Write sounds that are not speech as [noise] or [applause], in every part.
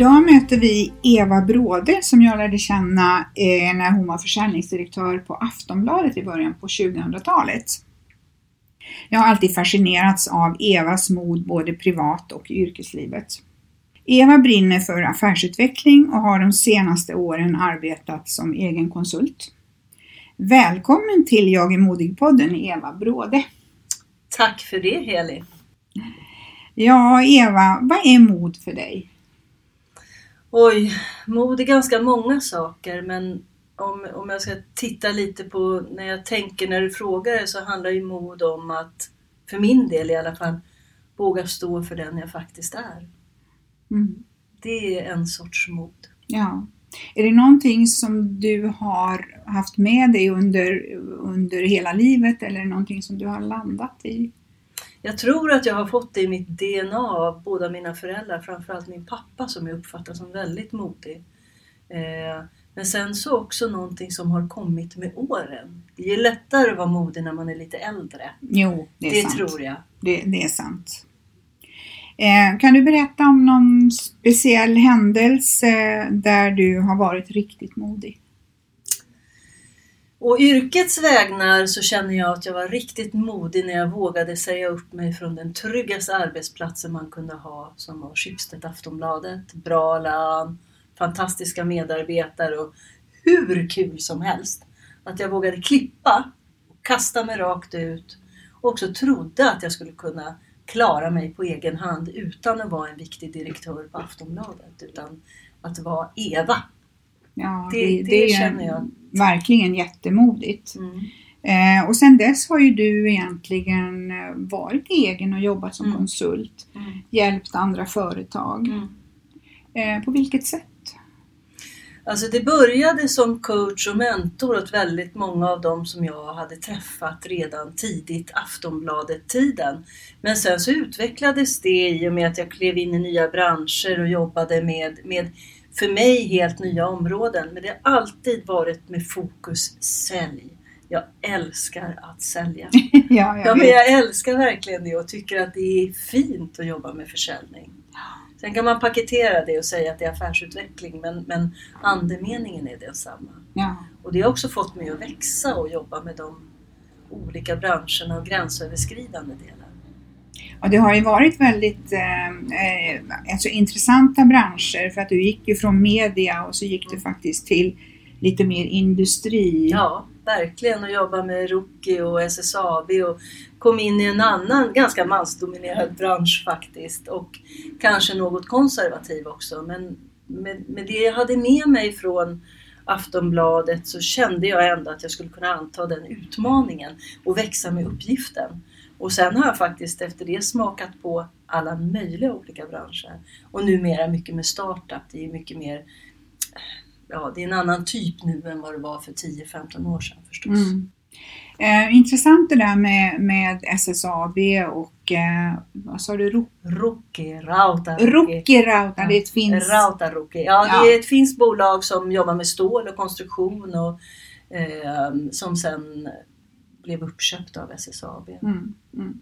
Idag möter vi Eva Bråde som jag lärde känna eh, när hon var försäljningsdirektör på Aftonbladet i början på 2000-talet. Jag har alltid fascinerats av Evas mod både privat och i yrkeslivet. Eva brinner för affärsutveckling och har de senaste åren arbetat som egen konsult. Välkommen till Jag är modig-podden Eva Bråde. Tack för det Heli. Ja, Eva, vad är mod för dig? Oj, mod är ganska många saker men om, om jag ska titta lite på när jag tänker när du frågar det så handlar ju mod om att, för min del i alla fall, våga stå för den jag faktiskt är. Mm. Det är en sorts mod. Ja. Är det någonting som du har haft med dig under, under hela livet eller någonting som du har landat i? Jag tror att jag har fått det i mitt DNA av båda mina föräldrar, framförallt min pappa som jag uppfattar som väldigt modig. Eh, men sen så också någonting som har kommit med åren. Det är lättare att vara modig när man är lite äldre. Jo, det är Det sant. tror jag. Det, det är sant. Eh, kan du berätta om någon speciell händelse där du har varit riktigt modig? Och yrkets vägnar så känner jag att jag var riktigt modig när jag vågade säga upp mig från den tryggaste arbetsplatsen man kunde ha som var Schibsted Aftonbladet. Bra lön, fantastiska medarbetare och hur kul som helst. Att jag vågade klippa och kasta mig rakt ut och också trodde att jag skulle kunna klara mig på egen hand utan att vara en viktig direktör på Aftonbladet utan att vara Eva. Ja, Det- det är känner jag. Verkligen jättemodigt. Mm. Eh, och sen dess har ju du egentligen eh, varit egen och jobbat som Mm. konsult, Mm. hjälpt andra företag. Mm. Eh, på vilket sätt? Alltså det började som coach och mentor åt väldigt många av dem som jag hade träffat redan tidigt Aftonbladet-tiden. Men sen så utvecklades det i och med att jag klev in i nya branscher och jobbade med, med för mig helt nya områden. Men det har alltid varit med fokus sälj. Jag älskar att sälja. [laughs] ja, jag Ja, men jag älskar verkligen det och tycker att det är fint att jobba med försäljning. Sen kan man paketera det och säga att det är affärsutveckling men, men andemeningen är densamma. Ja. Och det har också fått mig att växa och jobba med de olika branscherna och gränsöverskridande delar. Och det har ju varit väldigt eh, eh, alltså intressanta branscher för att du gick ju från media och så gick du faktiskt till lite mer industri. Ja, verkligen och jobba med Ruki och SSAB och kom in i en annan ganska mansdominerad bransch faktiskt och kanske något konservativ också. Men med, med det jag hade med mig från Aftonbladet så kände jag ändå att jag skulle kunna anta den utmaningen och växa med uppgiften. Och sen har jag faktiskt efter det smakat på alla möjliga olika branscher. Och numera mycket med startup. Det är mycket mer ja, det är en annan typ nu än vad det var för 10-15 år sedan förstås. Mm. Eh, intressant det där med, med SSAB och eh, vad sa du? Ro- Ruki, Rautaruki. Ruki Rauta, det är ett finskt... Rautaruki. Ja, Ja. det är ett finskt bolag som jobbar med stål och konstruktion och eh, som sen blev uppköpt av SSAB. Mm, mm.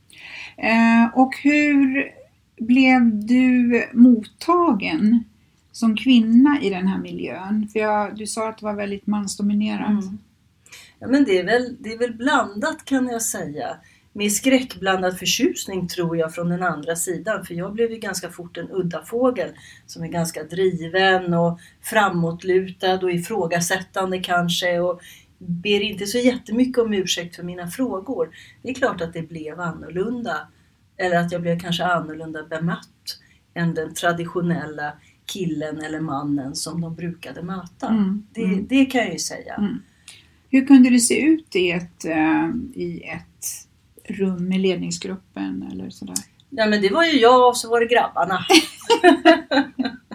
Eh, och hur blev du mottagen som kvinna i den här miljön? För jag, du sa att det var väldigt mansdominerat. Mm. Ja, men det, är väl, det är väl blandat kan jag säga. Med skräckblandad förtjusning tror jag från den andra sidan. För jag blev ju ganska fort en udda fågel som är ganska driven och framåtlutad och ifrågasättande kanske. Och ber inte så jättemycket om ursäkt för mina frågor. Det är klart att det blev annorlunda. Eller att jag blev kanske annorlunda bemött än den traditionella killen eller mannen som de brukade möta. Mm, Det, mm. det kan jag ju säga. Mm. Hur kunde det se ut i ett, eh, i ett rum med ledningsgruppen eller sådär? Ja men det var ju jag och så var det grabbarna. [laughs]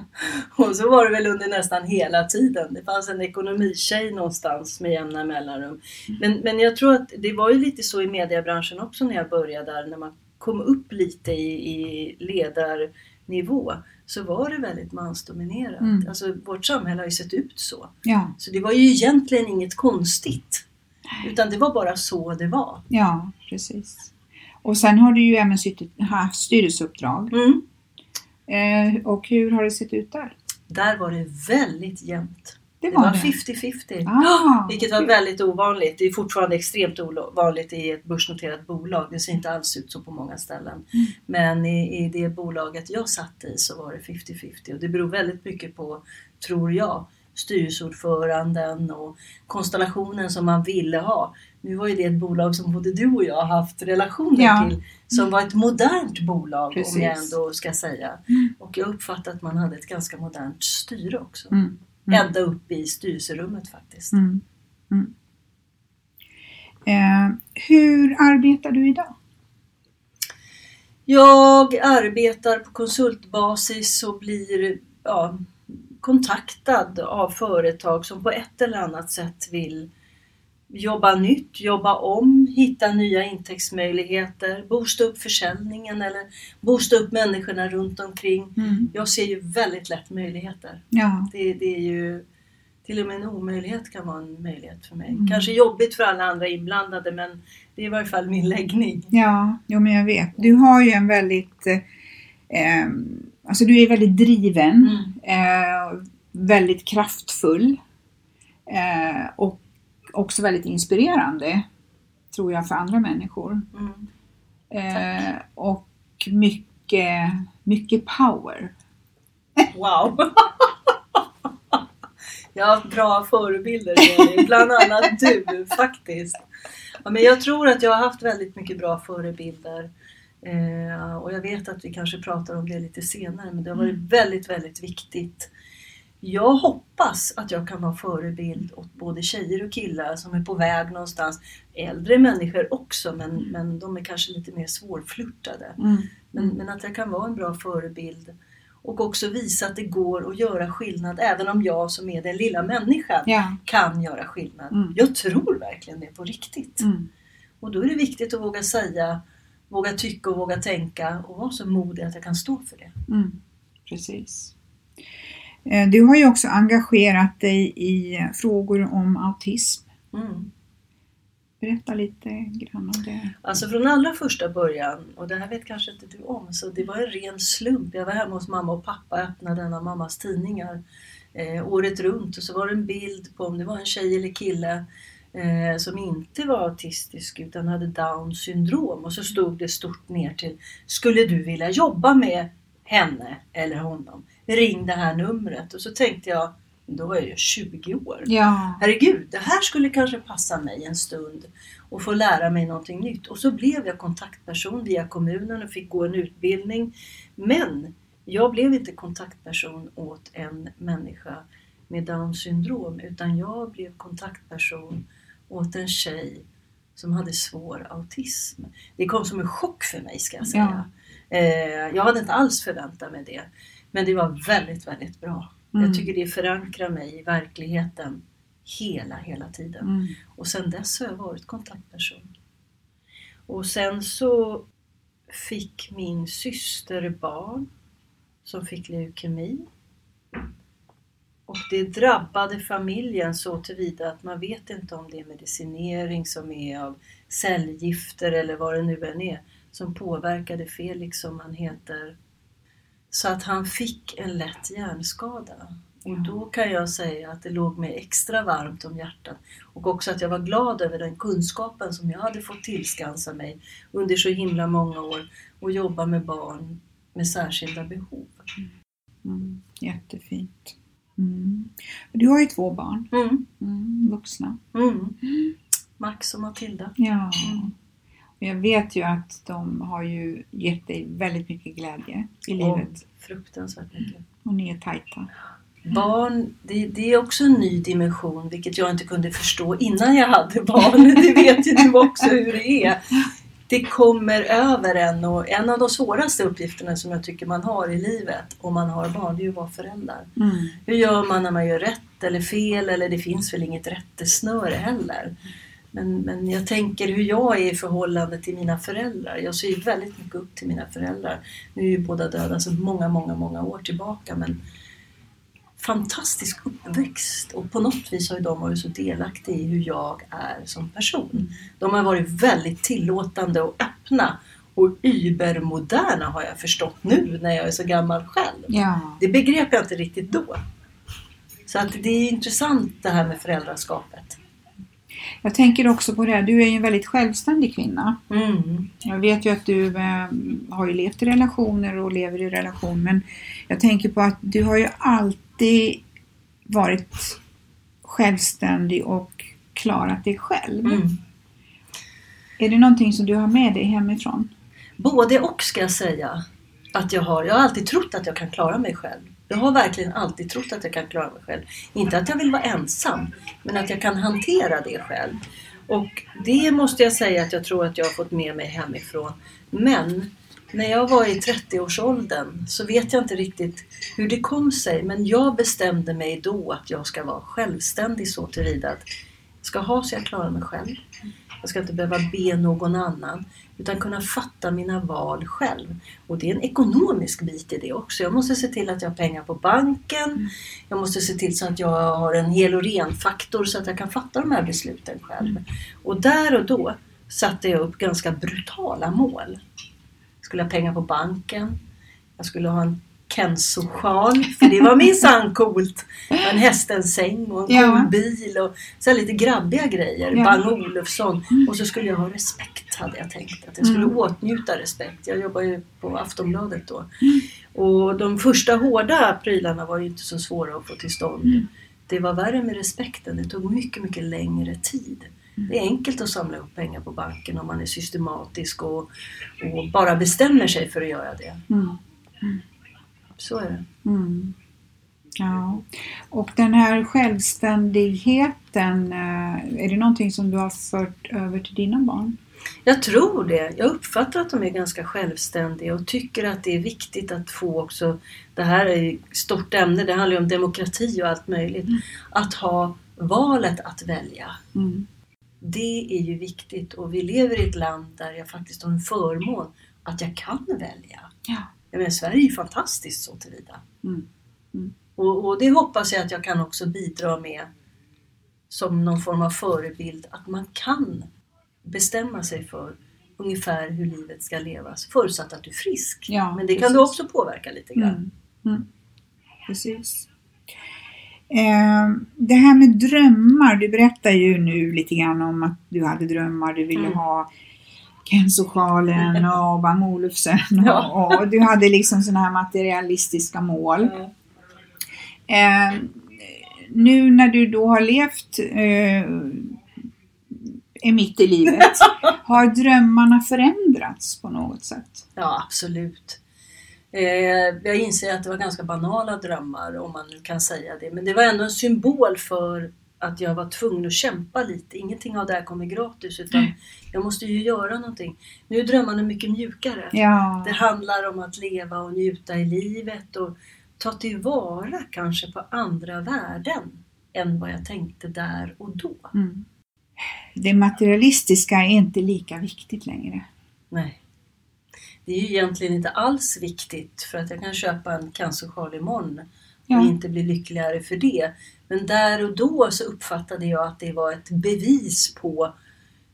och så var det väl under nästan hela tiden. Det fanns en ekonomitjej någonstans med jämna mellanrum. Men, men jag tror att det var ju lite så i mediebranschen också när jag började där. När man kom upp lite i, i ledarnivå så var det väldigt mansdominerat. Mm. Alltså vårt samhälle har ju sett ut så. Ja, Så det var ju egentligen inget konstigt. Utan det var bara så det var. ja precis. Och sen har du ju även haft styrelseuppdrag. Mm. Eh, och hur har det sett ut där? Där var det väldigt jämnt. Det var var det. 50-50. Ah, Vilket var väldigt ovanligt. Det är fortfarande extremt ovanligt i ett börsnoterat bolag. Det ser inte alls ut så på många ställen. Mm. Men i, i det bolaget jag satt i så var det 50-50 och det beror väldigt mycket på, tror jag, styrelseordföranden och konstellationen som man ville ha. Nu var ju det ett bolag som både du och jag har haft relationer Ja. till som var ett modernt bolag Precis. om jag ändå ska säga. Mm. Och jag uppfattade att man hade ett ganska modernt styre också. Mm. Mm. Ända upp i styrelserummet faktiskt. Mm. Mm. Eh, hur arbetar du idag? Jag arbetar på konsultbasis och blir ja, kontaktad av företag som på ett eller annat sätt vill jobba nytt, jobba om, hitta nya intäktsmöjligheter, boosta upp försäljningen eller boosta upp människorna runt omkring. Mm. Jag ser ju väldigt lätt möjligheter. Ja, Det, det är ju till och med en omöjlighet kan vara en möjlighet för mig. Mm. Kanske jobbigt för alla andra inblandade men det är i varje fall min läggning. ja jo, men jag vet. Du har ju en väldigt, eh, eh, alltså du är väldigt driven, Mm. eh, väldigt kraftfull eh, och också väldigt inspirerande, tror jag, för andra människor. Mm. Eh, och mycket, mycket power. Wow! Jag har haft bra förebilder, bland annat du faktiskt. Ja, men jag tror att jag har haft väldigt mycket bra förebilder. Eh, och jag vet att vi kanske pratar om det lite senare, men det har varit väldigt, väldigt viktigt. Jag hoppas att jag kan vara förebild åt både tjejer och killar som är på väg någonstans. Äldre människor också, men, men de är kanske lite mer svårflörtade. Mm. Men, men att jag kan vara en bra förebild och också visa att det går att göra skillnad även om jag som är den lilla människan Ja. kan göra skillnad. Mm. Jag tror verkligen det på riktigt. Mm. Och då är det viktigt att våga säga, våga tycka och våga tänka och vara så modig att jag kan stå för det. Mm, precis. Eh, Du har ju också engagerat dig i frågor om autism. Mm. Berätta lite grann om det. Alltså från allra första början, och det här vet kanske inte du om, så det var en ren slump. Jag var hemma hos mamma och pappa och öppnade en av mammas tidningar eh, året runt och så var det en bild på om det var en tjej eller kille eh, som inte var autistisk utan hade Downs syndrom och så stod det stort ner till Skulle du vilja jobba med henne eller honom? Ring det här numret. Och så tänkte jag, då var jag ju 20 år. Ja, Herregud, det här skulle kanske passa mig en stund och få lära mig någonting nytt. Och så blev jag kontaktperson via kommunen och fick gå en utbildning. Men jag blev inte kontaktperson åt en människa med Downs syndrom utan jag blev kontaktperson åt en tjej som hade svår autism. Det kom som en chock för mig ska jag säga. Eh, jag hade inte alls förväntat mig det. Men det var väldigt, väldigt bra. Mm. Jag tycker det förankrar mig i verkligheten hela, hela tiden. mm. Och sen dess har jag varit kontaktperson. Och sen så fick min syster barn som fick leukemi. Och det drabbade familjen så tillvida att man vet inte om det är medicinering som är av cellgifter eller vad det nu än är som påverkade Felix som han heter. Så att han fick en lätt hjärnskada. Och då kan jag säga att det låg mig extra varmt om hjärtat. Och också att jag var glad över den kunskapen som jag hade fått tillskansa mig under så himla många år och jobba med barn med särskilda behov. Mm, jättefint. Mm. Du har ju två barn, Mm. mm, vuxna. Mm. Max och Matilda. Ja. Mm. Och jag vet ju att de har ju gett dig väldigt mycket glädje i livet. Och fruktansvärt mycket. Och ni är tajta. Barn, det, det är också en ny dimension vilket jag inte kunde förstå innan jag hade barn. Det vet ju du också hur det är. Det kommer över en och en av de svåraste uppgifterna som jag tycker man har i livet om man har barn, det är ju att vara förälder. Mm. Hur gör man när man gör rätt eller fel eller det finns väl inget rättesnöre heller. Men, men jag tänker hur jag är i förhållande till mina föräldrar. Jag ser ju väldigt mycket upp till mina föräldrar. Nu är ju båda döda sedan många, många, många år tillbaka men fantastisk uppväxt och på något vis har de varit så delaktiga i hur jag är som person. De har varit väldigt tillåtande och öppna och übermoderna har jag förstått nu när jag är så gammal själv. Ja. Det begrep jag inte riktigt då. Så att det är intressant det här med föräldraskapet. Jag tänker också på det här, du är ju en väldigt självständig kvinna. Mm. Jag vet ju att du eh, har ju levt i relationer och lever i relation men jag tänker på att du har ju alltid varit självständig och klarat dig själv. Mm. Är det någonting som du har med dig hemifrån? Både och ska jag säga. Att jag, har, jag har alltid trott att jag kan klara mig själv. Jag har verkligen alltid trott att jag kan klara mig själv. Inte att jag vill vara ensam, men att jag kan hantera det själv. Och det måste jag säga att jag tror att jag har fått med mig hemifrån. Men när jag var i 30-årsåldern så vet jag inte riktigt hur det kom sig. Men jag bestämde mig då att jag ska vara självständig så tillvida att jag ska ha så jag klarar mig själv. Jag ska inte behöva be någon annan utan kunna fatta mina val själv. Och det är en ekonomisk bit i det också. Jag måste se till att jag har pengar på banken. Jag måste se till så att jag har en hel och ren faktor så att jag kan fatta de här besluten själv. Och där och då satte jag upp ganska brutala mål. Skulle ha pengar på banken. Jag skulle ha en Kenzo-sjal, för det var minsann coolt. En hästens säng och en Ja. cool bil och så lite grabbiga grejer. Ja. Bang Olufsson. Och så skulle jag ha respekt hade jag tänkt. Att jag skulle Mm. åtnjuta respekt. Jag jobbar ju på Aftonbladet då. Och de första hårda prylarna var ju inte så svåra att få till stånd. Det var värre med respekten. Det tog mycket, mycket längre tid. Det är enkelt att samla upp pengar på banken om man är systematisk och, och bara bestämmer sig för att göra det. Mm. Så är det. Mm. Ja. Och den här självständigheten, eh, är det någonting som du har fört över till dina barn? Jag tror det. Jag uppfattar att de är ganska självständiga och tycker att det är viktigt att få också, det här är ju ett stort ämne, det handlar ju om demokrati och allt möjligt, att ha valet att välja. Mm. Det är ju viktigt och vi lever i ett land där jag faktiskt har en förmån att jag kan välja. Ja. Jag menar, Sverige är ju fantastiskt så tillvida. Mm. Och, och det hoppas jag att jag kan också bidra med som någon form av förebild, att man kan bestämma sig för ungefär hur livet ska levas, förutsatt att du är frisk. Ja, Men det kan precis. du också påverka lite grann. Mm. Mm. Precis. Eh, det här med drömmar, du berättar ju nu lite grann om att du hade drömmar, du ville Mm. ha Kenzo-sjalen [laughs] och Bang Olufsen Ja. och, och du hade liksom sådana här materialistiska mål. Ja. Eh, nu när du då har levt eh, är mitt i livet, [laughs] har drömmarna förändrats på något sätt? Ja, absolut. Eh, jag inser att det var ganska banala drömmar, om man nu kan säga det. Men det var ändå en symbol för att jag var tvungen att kämpa lite. Ingenting av det här kommer gratis, utan jag måste ju göra någonting. Nu är drömmarna mycket mjukare. Ja, Det handlar om att leva och njuta i livet och ta tillvara kanske på andra värden än vad jag tänkte där och då. mm. det materialistiska är inte lika viktigt längre. Nej. Det är ju egentligen inte alls viktigt för att jag kan köpa en cancersjal imorgon Ja. och inte bli lyckligare för det. Men där och då så uppfattade jag att det var ett bevis på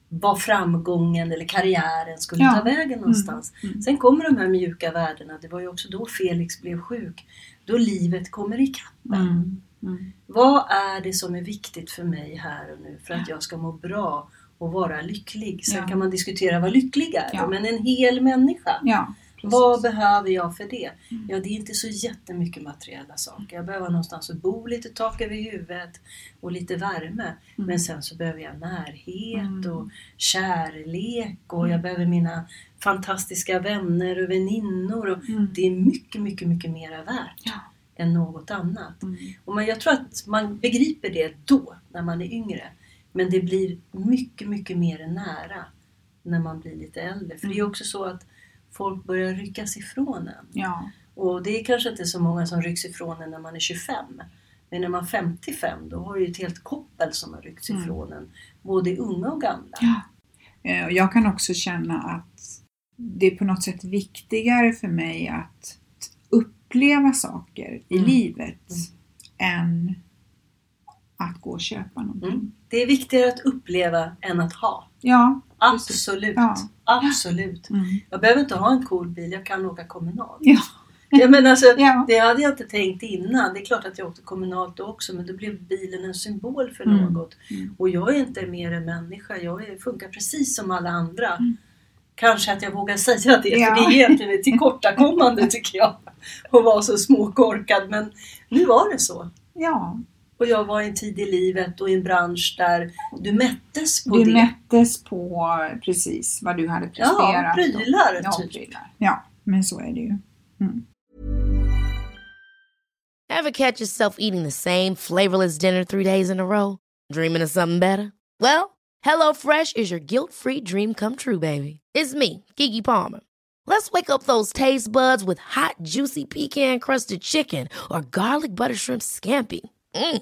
vad framgången eller karriären skulle Ja. ta vägen någonstans. Mm. Sen kommer de här mjuka värdena. Det var ju också då Felix blev sjuk. Då livet kommer ikapp. Mm. Mm. Vad är det som är viktigt för mig här och nu för att jag ska må bra och vara lycklig? Sen Ja. kan man diskutera vad lycklig är, Ja. men en hel människa. Ja. Vad behöver jag för det? Mm. Ja, det är inte så jättemycket materiella saker. Jag behöver någonstans att bo, lite tak över huvudet och lite värme. Men sen så behöver jag närhet Mm. och kärlek och jag behöver mina fantastiska vänner och väninnor. Och Mm. Det är mycket, mycket, mycket mera värt än något annat. Mm. Och man, jag tror att man begriper det då, när man är yngre. Men det blir mycket, mycket mer nära när man blir lite äldre. För det är Mm. också så att folk börjar ryckas ifrån en. Ja. Och det är kanske inte så många som rycks ifrån en när man är 25. Men när man är 55 då har du ett helt koppel som har ryckts Mm. ifrån en. Både unga och gamla. Ja. Eh, Jag kan också känna att det är på något sätt viktigare för mig att uppleva saker i Mm. livet än att gå och köpa någonting. Mm. Det är viktigare att uppleva än att ha. Ja. Absolut. Ja. Absolut. mm. Jag behöver inte ha en cool bil, jag kan åka kommunalt. ja. Ja, men alltså, [laughs] Ja. Det hade jag inte tänkt innan. Det är klart att jag åkte kommunalt då också men då blev bilen en symbol för Mm. något. Mm. Och jag är inte mer en människa. Jag funkar precis som alla andra. Mm. Kanske att jag vågar säga det Ja. för det är egentligen ett tillkortakommande [laughs] tycker jag. Att vara så småkorkad men nu var det så. ja. Och jag var i en tid i livet och i en bransch där du mättes på Du det. mättes på precis vad du hade presterat. ja, prylar Ja, typ. prylar. Ja, men så är det ju. Mm. Ever catch yourself eating the same flavorless dinner three days in a row? Dreaming of something better? Well, HelloFresh is your guilt-free dream come true, baby. It's me, Kiki Palmer. Let's wake up those taste buds with hot, juicy pecan-crusted chicken or garlic butter shrimp scampi. Mm.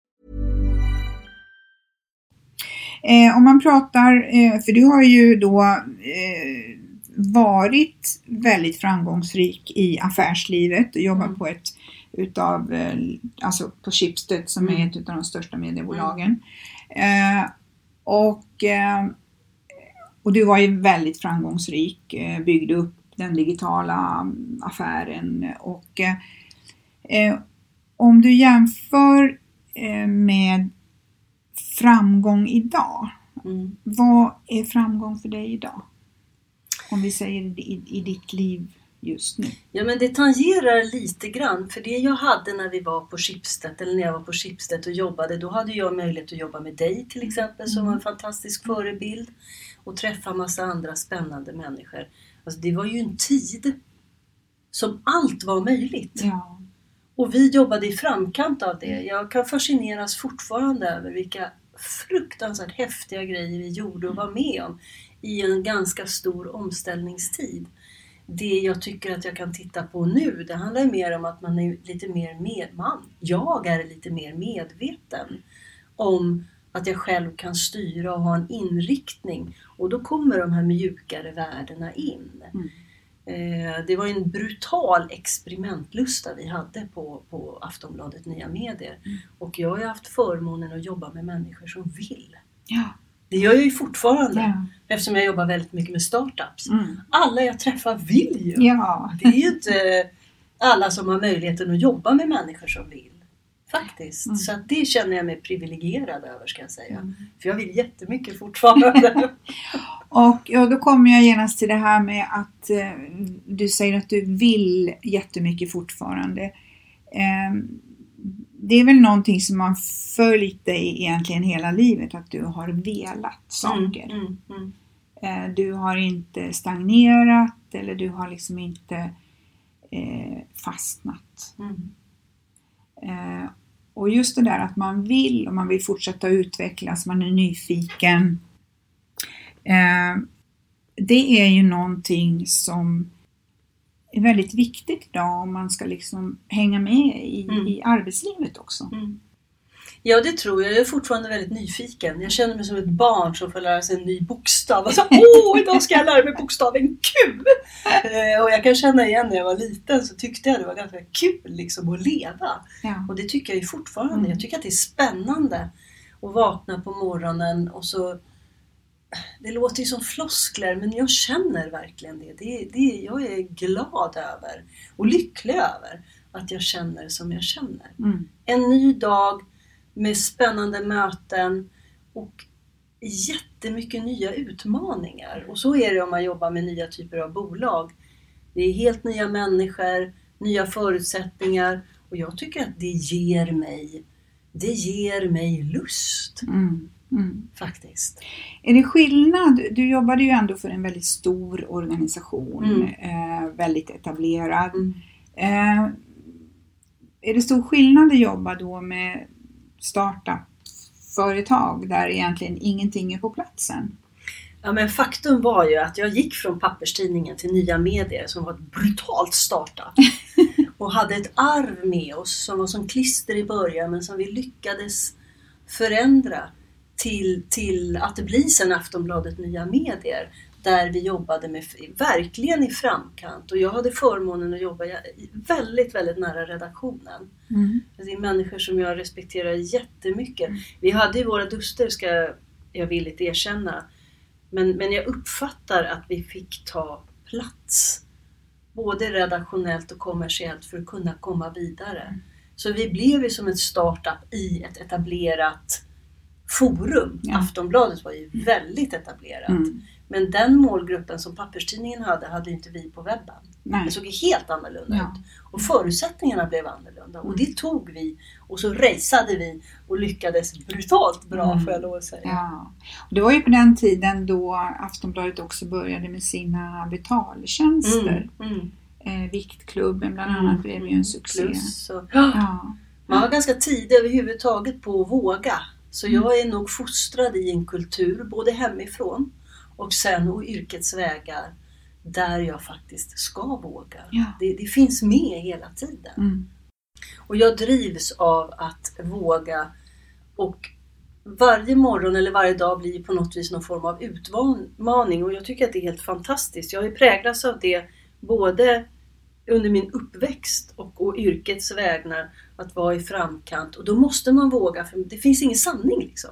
Eh, om man pratar, eh, för du har ju då eh, varit väldigt framgångsrik i affärslivet och jobbat Mm. på ett utav, eh, alltså på Schibsted som är Mm. ett utav de största mediebolagen. Eh, och, eh, och du var ju väldigt framgångsrik, byggde upp den digitala mm, affären och om du jämför med framgång idag. Mm. Vad är framgång för dig idag? Om vi säger i, i ditt liv just nu. Ja men det tangerar lite grann för det jag hade när vi var på Schibsted eller när jag var på Schibsted och jobbade då hade jag möjlighet att jobba med dig till exempel som var en fantastisk förebild och träffa massa andra spännande människor. Alltså det var ju en tid som allt var möjligt. Ja. Och vi jobbade i framkant av det. Jag kan fascineras fortfarande över vilka fruktansvärt häftiga grejer vi gjorde och var med om i en ganska stor omställningstid. Det jag tycker att jag kan titta på nu, det handlar ju mer om att man är lite mer med, man, jag är lite mer medveten om att jag själv kan styra och ha en inriktning. Och då kommer de här mjukare värdena in. Mm. Eh, det var en brutal experimentlusta vi hade på, på Aftonbladet Nya Medier. Och jag har ju haft förmånen att jobba med människor som vill. Ja. Det gör jag ju fortfarande Ja. eftersom jag jobbar väldigt mycket med startups. Mm. Alla jag träffar vill ju. Ja. Det är ju inte alla som har möjligheten att jobba med människor som vill. Faktiskt. Mm. Så det känner jag mig privilegierad över ska jag säga. För jag vill jättemycket fortfarande. [laughs] Och ja, då kommer jag genast till det här med att eh, du säger att du vill jättemycket fortfarande. Eh, det är väl någonting som har följt dig egentligen hela livet, att du har velat saker. Mm, mm, mm. Eh, du har inte stagnerat eller du har liksom inte eh, fastnat. Mm. Eh, och just det där att man vill och man vill fortsätta utvecklas, man är nyfiken. Eh, det är ju någonting som är väldigt viktigt idag om man ska liksom hänga med i, Mm. i arbetslivet också. Mm. Ja, det tror jag. Jag är fortfarande väldigt nyfiken. Jag känner mig som ett barn som får lära sig en ny bokstav. Alltså, [laughs] Åh, idag ska jag lära mig bokstaven Q! Eh, och jag kan känna igen när jag var liten så tyckte jag det var ganska kul liksom, att leva. Ja. Och det tycker jag ju fortfarande. Mm. Jag tycker att det är spännande att vakna på morgonen och så... Det låter ju som floskler men jag känner verkligen det. det, det jag är glad över och lycklig över att jag känner som jag känner. Mm. En ny dag med spännande möten och jättemycket nya utmaningar. Och så är det om man jobbar med nya typer av bolag. Det är helt nya människor, nya förutsättningar och jag tycker att det ger mig, det ger mig lust Mm. Mm. faktiskt. Är det skillnad? Du jobbade ju ändå för en väldigt stor organisation, Mm. eh, väldigt etablerad. Mm. Eh, är det stor skillnad att jobba då med startup-företag där egentligen ingenting är på platsen? Ja, men faktum var ju att jag gick från papperstidningen till Nya Medier som var ett brutalt startup. [laughs] och hade ett arv med oss som var som klister i början men som vi lyckades förändra till, till att det blir sen Aftonbladet Nya Medier. Där vi jobbade med, verkligen i framkant och jag hade förmånen att jobba väldigt, väldigt nära redaktionen. Det är människor som jag respekterar jättemycket. Vi hade ju våra duster, ska jag villigt erkänna. Men, men jag uppfattar att vi fick ta plats. Både redaktionellt och kommersiellt för att kunna komma vidare. Så vi blev ju som ett startup i ett etablerat forum. Ja. Aftonbladet var ju väldigt etablerat. Mm. Men den målgruppen som papperstidningen hade, hade inte vi på webben. Nej. Det såg helt annorlunda Ja. ut. Och förutsättningarna blev annorlunda. Och det tog vi. Och så raceade vi och lyckades brutalt bra Mm. får jag lov att säga. Ja. Och det var ju på den tiden då Aftonbladet också började med sina betaltjänster. Mm, mm, Eh, Viktklubben bland annat blev ju en succé. Plus, så. Ja. [gasps] Man var ganska tidig överhuvudtaget på att våga. Så Mm. jag är nog fostrad i en kultur, både hemifrån och sen och yrkets vägar, där jag faktiskt ska våga. Ja. Det, det finns med hela tiden. Mm. Och jag drivs av att våga och varje morgon eller varje dag blir på något vis någon form av utmaning och jag tycker att det är helt fantastiskt. Jag har ju präglats av det både under min uppväxt och å yrkets vägnar att vara i framkant och då måste man våga för det finns ingen sanning liksom.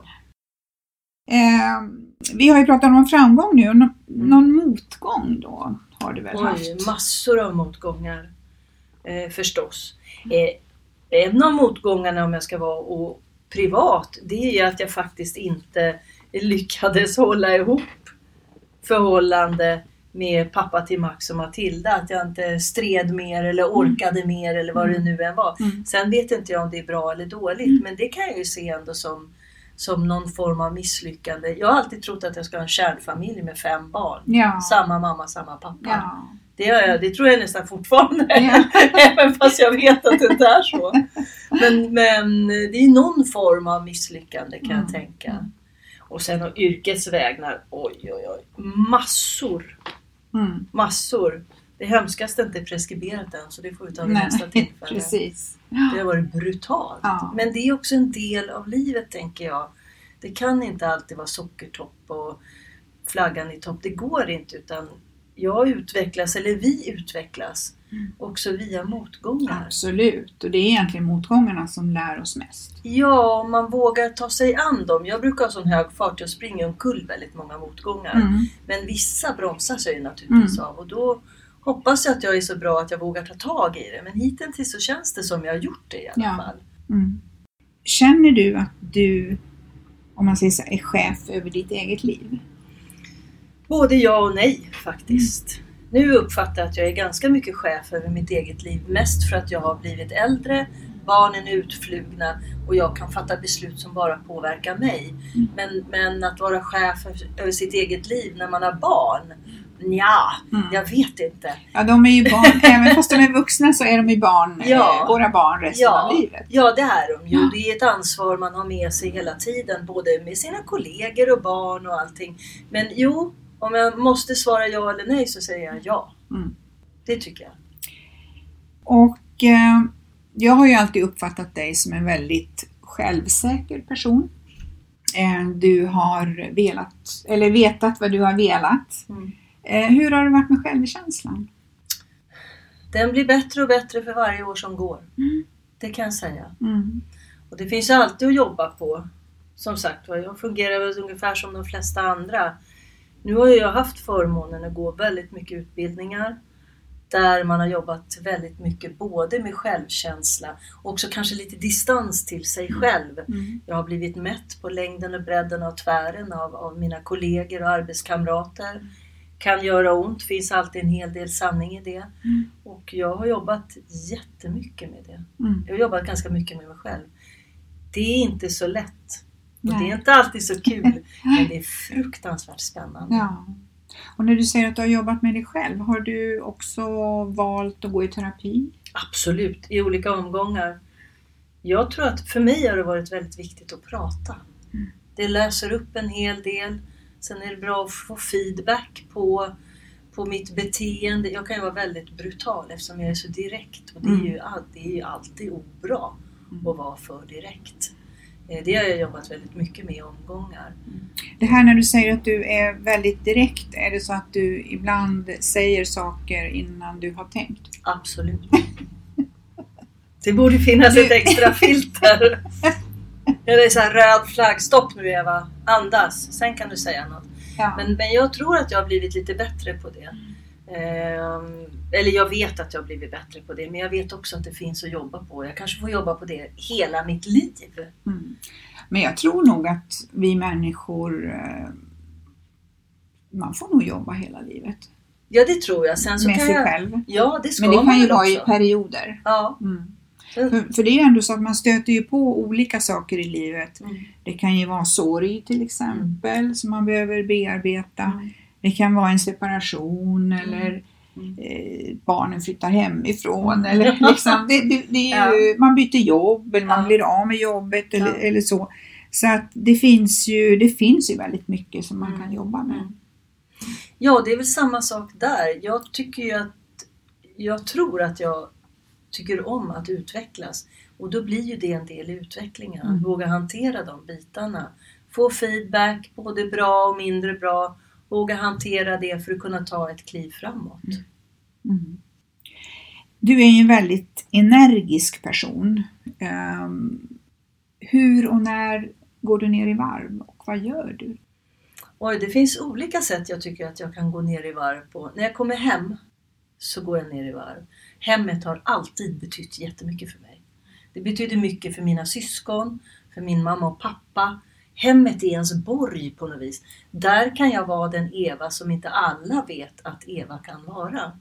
Eh, vi har ju pratat om framgång nu nå- någon motgång då har du väl Oj, haft? massor av motgångar eh, förstås. Eh, en av motgångarna om jag ska vara och privat, det är ju att jag faktiskt inte lyckades hålla ihop förhållande med pappa till Max och Matilda. Att jag inte stred mer eller orkade mer eller vad det nu än var. Mm. Sen vet inte jag om det är bra eller dåligt, men det kan jag ju se ändå som, som någon form av misslyckande. Jag har alltid trott att jag ska ha en kärnfamilj med fem barn. Ja. Samma mamma, samma pappa. Ja. Det, jag, det tror jag nästan fortfarande. Ja. [laughs] Även fast jag vet att det inte är så. Men, men det är någon form av misslyckande kan jag Mm. tänka. Och sen å yrkets vägnar, oj oj oj, massor, Mm. massor. Det hemskaste är inte preskriberat än så det får vi ta vid nästa tillfälle. precis. Det har varit brutalt. Ja. Men det är också en del av livet tänker jag. Det kan inte alltid vara sockertopp och flaggan i topp. Det går inte utan jag utvecklas, eller vi utvecklas, Mm. också via motgångar. Absolut, och det är egentligen motgångarna som lär oss mest. Ja, om man vågar ta sig an dem. Jag brukar ha sån hög fart, jag springer omkull väldigt många motgångar. Mm. Men vissa bromsar sig ju naturligtvis av och då hoppas jag att jag är så bra att jag vågar ta tag i det. Men hittills så känns det som jag har gjort det i alla Ja. fall. Mm. Känner du att du, om man säger så, är chef över ditt eget liv? Både ja och nej faktiskt. Nu uppfattar jag att jag är ganska mycket chef över mitt eget liv. Mest för att jag har blivit äldre, barnen är utflugna och jag kan fatta beslut som bara påverkar mig. Men, men att vara chef över sitt eget liv när man har barn, ja, Mm. jag vet inte. Ja, de är ju barn, [laughs] även fast de är vuxna så är de ju barn, Ja. eh, våra barn resten Ja, av livet. ja, det är de ju. Ja. Det är ett ansvar man har med sig hela tiden, både med sina kollegor och barn och allting. Men jo, om jag måste svara ja eller nej så säger jag ja. Mm. Det tycker jag. Och eh, jag har ju alltid uppfattat dig som en väldigt självsäker person. Eh, du har velat, eller vetat vad du har velat. Mm. Eh, hur har det varit med självkänslan? Den blir bättre och bättre för varje år som går. Mm. Det kan jag säga. Mm. Och det finns alltid att jobba på. Som sagt jag fungerar väl ungefär som de flesta andra. Nu har jag haft förmånen att gå väldigt mycket utbildningar där man har jobbat väldigt mycket både med självkänsla och också kanske lite distans till sig själv. Mm. Jag har blivit mätt på längden och bredden och tvären av, av mina kollegor och arbetskamrater. Kan göra ont, finns alltid en hel del sanning i det. Mm. Och jag har jobbat jättemycket med det. Mm. Jag har jobbat ganska mycket med mig själv. Det är inte så lätt. Och Nej. det är inte alltid så kul. [laughs] men det är fruktansvärt spännande. Ja. Och när du säger att du har jobbat med dig själv, har du också valt att gå i terapi? Absolut, i olika omgångar. Jag tror att för mig har det varit väldigt viktigt att prata. Det löser upp en hel del. Sen är det bra att få feedback på, på mitt beteende. Jag kan ju vara väldigt brutal eftersom jag är så direkt. Och det är ju, all- det är ju alltid obra att vara för direkt. Eh, Det har jag jobbat väldigt mycket med i omgångar. Det här när du säger att du är väldigt direkt, är det så att du ibland säger saker innan du har tänkt? Absolut. [laughs] Det borde finnas ett extra filter. [laughs] Är så här röd flagg. Stopp nu Eva. Andas. Sen kan du säga något. Ja. Men, men jag tror att jag har blivit lite bättre på det. Ehm, eller jag vet att jag har blivit bättre på det. Men jag vet också att det finns att jobba på. Jag kanske får jobba på det hela mitt liv. Mm. Men jag tror nog att vi människor, eh, man får nog jobba hela livet Ja, det tror jag. Sen så med kan sig jag... själv. Ja, det ska Men det kan man ju vara i perioder. Ja. Mm. För, för det är ju ändå så att man stöter ju på olika saker i livet. Mm. Det kan ju vara sorg till exempel som man behöver bearbeta. Mm. Det kan vara en separation eller Mm. eh, barnen flyttar hemifrån. Eller [laughs] liksom, det, det, det ju, Man byter jobb eller man Ja. blir av med jobbet eller, Ja. eller så. Så att det finns ju, det finns ju väldigt mycket som man Mm. kan jobba med. Mm. Ja, det är väl samma sak där. Jag tycker ju att jag tror att jag tycker om att utvecklas och då blir ju det en del i utvecklingen. Att Mm. våga hantera de bitarna. Få feedback, både bra och mindre bra. Våga hantera det för att kunna ta ett kliv framåt. Mm. Du är ju en väldigt energisk person. Ehm, hur och när går du ner i varv och vad gör du? Oj, det finns olika sätt jag tycker att jag kan gå ner i varv på. När jag kommer hem så går jag ner i varv. Hemmet har alltid betytt jättemycket för mig. Det betyder mycket för mina syskon, för min mamma och pappa. Hemmet är ens borg på något vis. Där kan jag vara den Eva som inte alla vet att Eva kan vara.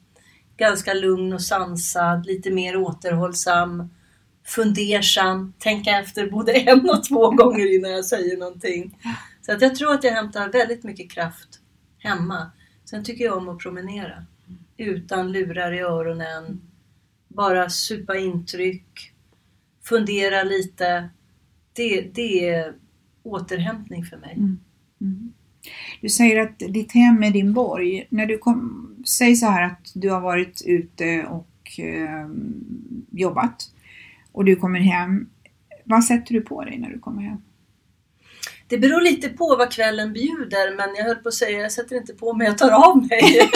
Ganska lugn och sansad, lite mer återhållsam, fundersam, tänka efter både [laughs] en och två gånger innan jag säger någonting. Så att jag tror att jag hämtar väldigt mycket kraft hemma. Sen tycker jag om att promenera. Utan lurar i öronen. Bara supa intryck. Fundera lite. Det, det är återhämtning för mig. Mm. Mm. Du säger att ditt hem är din borg. När du kom, säg så här att du har varit ute och eh, jobbat och du kommer hem. Vad sätter du på dig när du kommer hem? Det beror lite på vad kvällen bjuder men jag höll på att säga, jag sätter inte på mig, jag tar av mig. [laughs]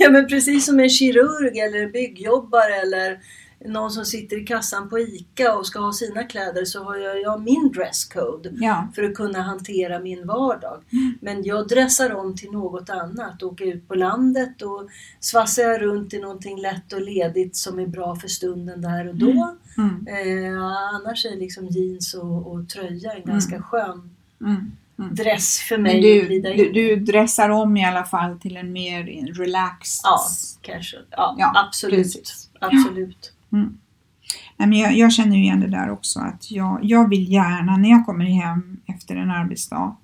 ja men precis som en kirurg eller en byggjobbare eller någon som sitter i kassan på ICA och ska ha sina kläder så har jag, jag min dresscode Ja. för att kunna hantera min vardag. Men jag dressar om till något annat, åker ut på landet och svassar jag runt i någonting lätt och ledigt som är bra för stunden där och då. Mm. Eh, annars är liksom jeans och, och tröja en ganska skön Mm. Dress för Men mig att du, glida in du, i. du dressar om i alla fall till en mer relaxed... Ja, casual. Ja, Ja, absolut. precis. absolut. Nej, men jag, jag känner ju igen det där också att jag, jag vill gärna när jag kommer hem efter en arbetsdag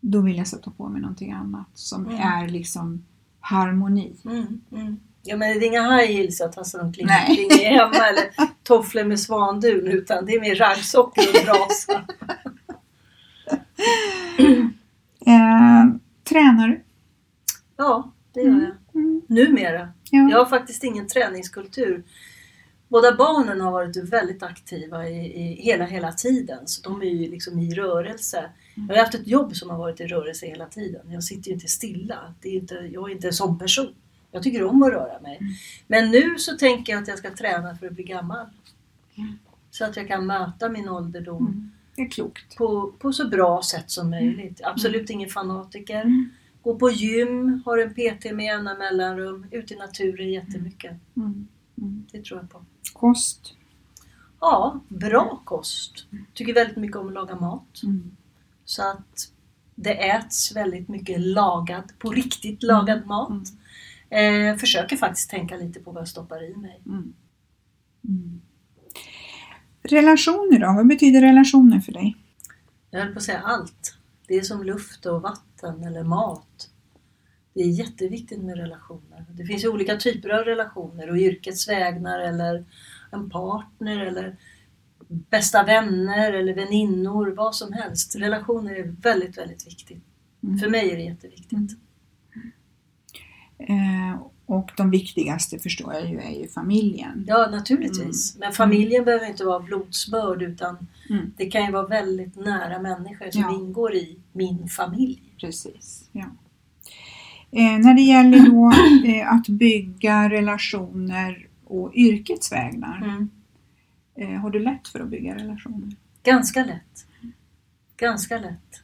då vill jag sätta på mig någonting annat som Mm. är liksom harmoni. Mm, mm. Ja men det är inga high heels jag tassar omkring kring hemma eller tofflor med svandun utan det är mer raggsockor och brasa. [laughs] Eh, tränar du? Ja, det gör jag. Mm. Numera. Ja. Jag har faktiskt ingen träningskultur. Båda barnen har varit väldigt aktiva i, i hela, hela tiden. Så de är ju liksom i rörelse. Jag har haft ett jobb som har varit i rörelse hela tiden. Jag sitter ju inte stilla. Det är inte, jag är inte en sån person. Jag tycker om att röra mig. Men nu så tänker jag att jag ska träna för att bli gammal. Så att jag kan möta min ålderdom Mm. Det är klokt. på, på så bra sätt som möjligt. Absolut ingen fanatiker. Gå på gym, har en PT med jämna mellanrum, ute i naturen jättemycket. Mm. Mm. Det tror jag på. Kost. Ja, bra kost. Tycker väldigt mycket om att laga mat. Mm. Så att det äts väldigt mycket lagad, på riktigt lagad mat. Eh, försöker faktiskt tänka lite på vad jag stoppar i mig. Mm. Mm. Relationer då? Vad betyder relationer för dig? Jag höll på att säga allt. Det är som luft och vatten eller mat. Det är jätteviktigt med relationer. Det finns ju olika typer av relationer och yrkets vägnar eller en partner eller bästa vänner eller väninnor, vad som helst. Relationer är väldigt, väldigt viktigt. Mm. För mig är det jätteviktigt. Eh, och de viktigaste förstår jag ju är ju familjen. Ja, naturligtvis. Men familjen behöver inte vara blodsbörd utan Mm. det kan ju vara väldigt nära människor som Ja. ingår i min familj. Precis. Ja. Eh, när det gäller då [clears throat] eh, att bygga relationer och yrkets vägnar. Mm. Eh, har du lätt för att bygga relationer? Ganska lätt. Ganska lätt.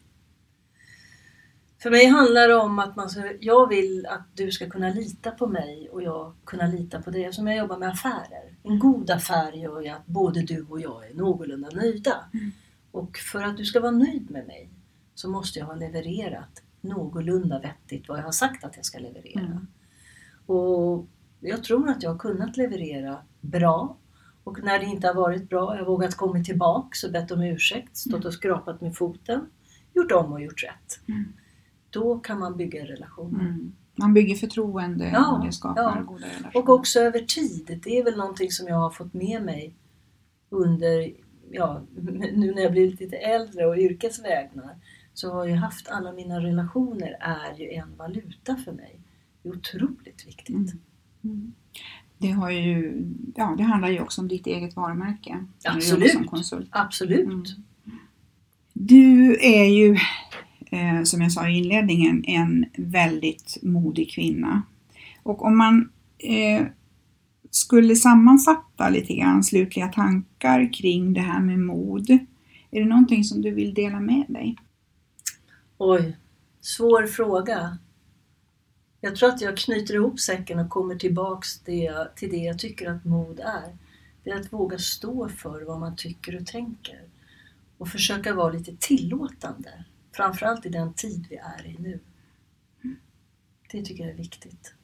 För mig handlar det om att man, jag vill att du ska kunna lita på mig och jag kunna lita på dig eftersom jag jobbar med affärer. En god affär gör ju att både du och jag är någorlunda nöjda. Och för att du ska vara nöjd med mig så måste jag ha levererat någorlunda vettigt vad jag har sagt att jag ska leverera. Mm. Och jag tror att jag har kunnat leverera bra. Och när det inte har varit bra, jag har vågat komma tillbaks och bett om ursäkt, stått och skrapat med foten, gjort om och gjort rätt. Då kan man bygga en relation. Mm. Man bygger förtroende Ja, och det skapar ja. goda relationer. Och också över tid. Det är väl någonting som jag har fått med mig under, ja, [laughs] nu när jag blivit lite äldre och yrkets vägnar, så har jag haft alla mina relationer är ju en valuta för mig. Det är otroligt viktigt. Mm. Mm. Det, har ju, ja, det handlar ju också om ditt eget varumärke. Absolut. Som konsult. Absolut. Mm. Du är ju, eh, som jag sa i inledningen, en väldigt modig kvinna. Och om man eh, skulle sammanfatta lite grann slutliga tankar kring det här med mod. Är det någonting som du vill dela med dig? Oj, svår fråga. Jag tror att jag knyter ihop säcken och kommer tillbaks det, till det jag tycker att mod är. Det är att våga stå för vad man tycker och tänker. Och försöka vara lite tillåtande. Framförallt i den tid vi är i nu. Det tycker jag är viktigt.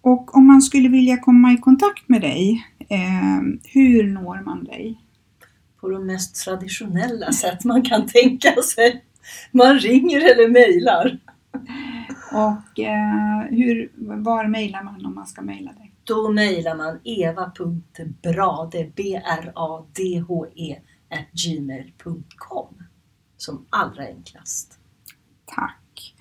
Och om man skulle vilja komma i kontakt med dig, eh, hur når man dig? På de mest traditionella sätt man kan tänka sig. Man ringer eller mejlar. Och eh, hur, var mejlar man om man ska mejla dig? Då mejlar man eva.brade, B-R-A-D-H-E, gmail.com. Som allra enklast. Tack!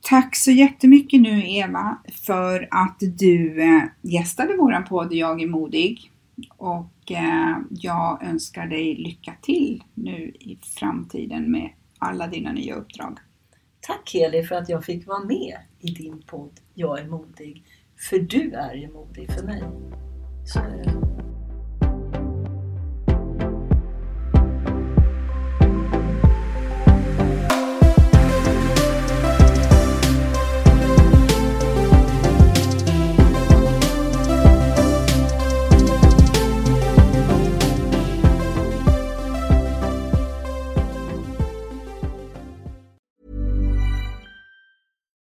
Tack så jättemycket nu Eva för att du eh, gästade våran podd Jag är modig. Och eh, jag önskar dig lycka till nu i framtiden med alla dina nya uppdrag. Tack Heli för att jag fick vara med i din podd Jag är modig. För du är ju modig för mig. Så är det.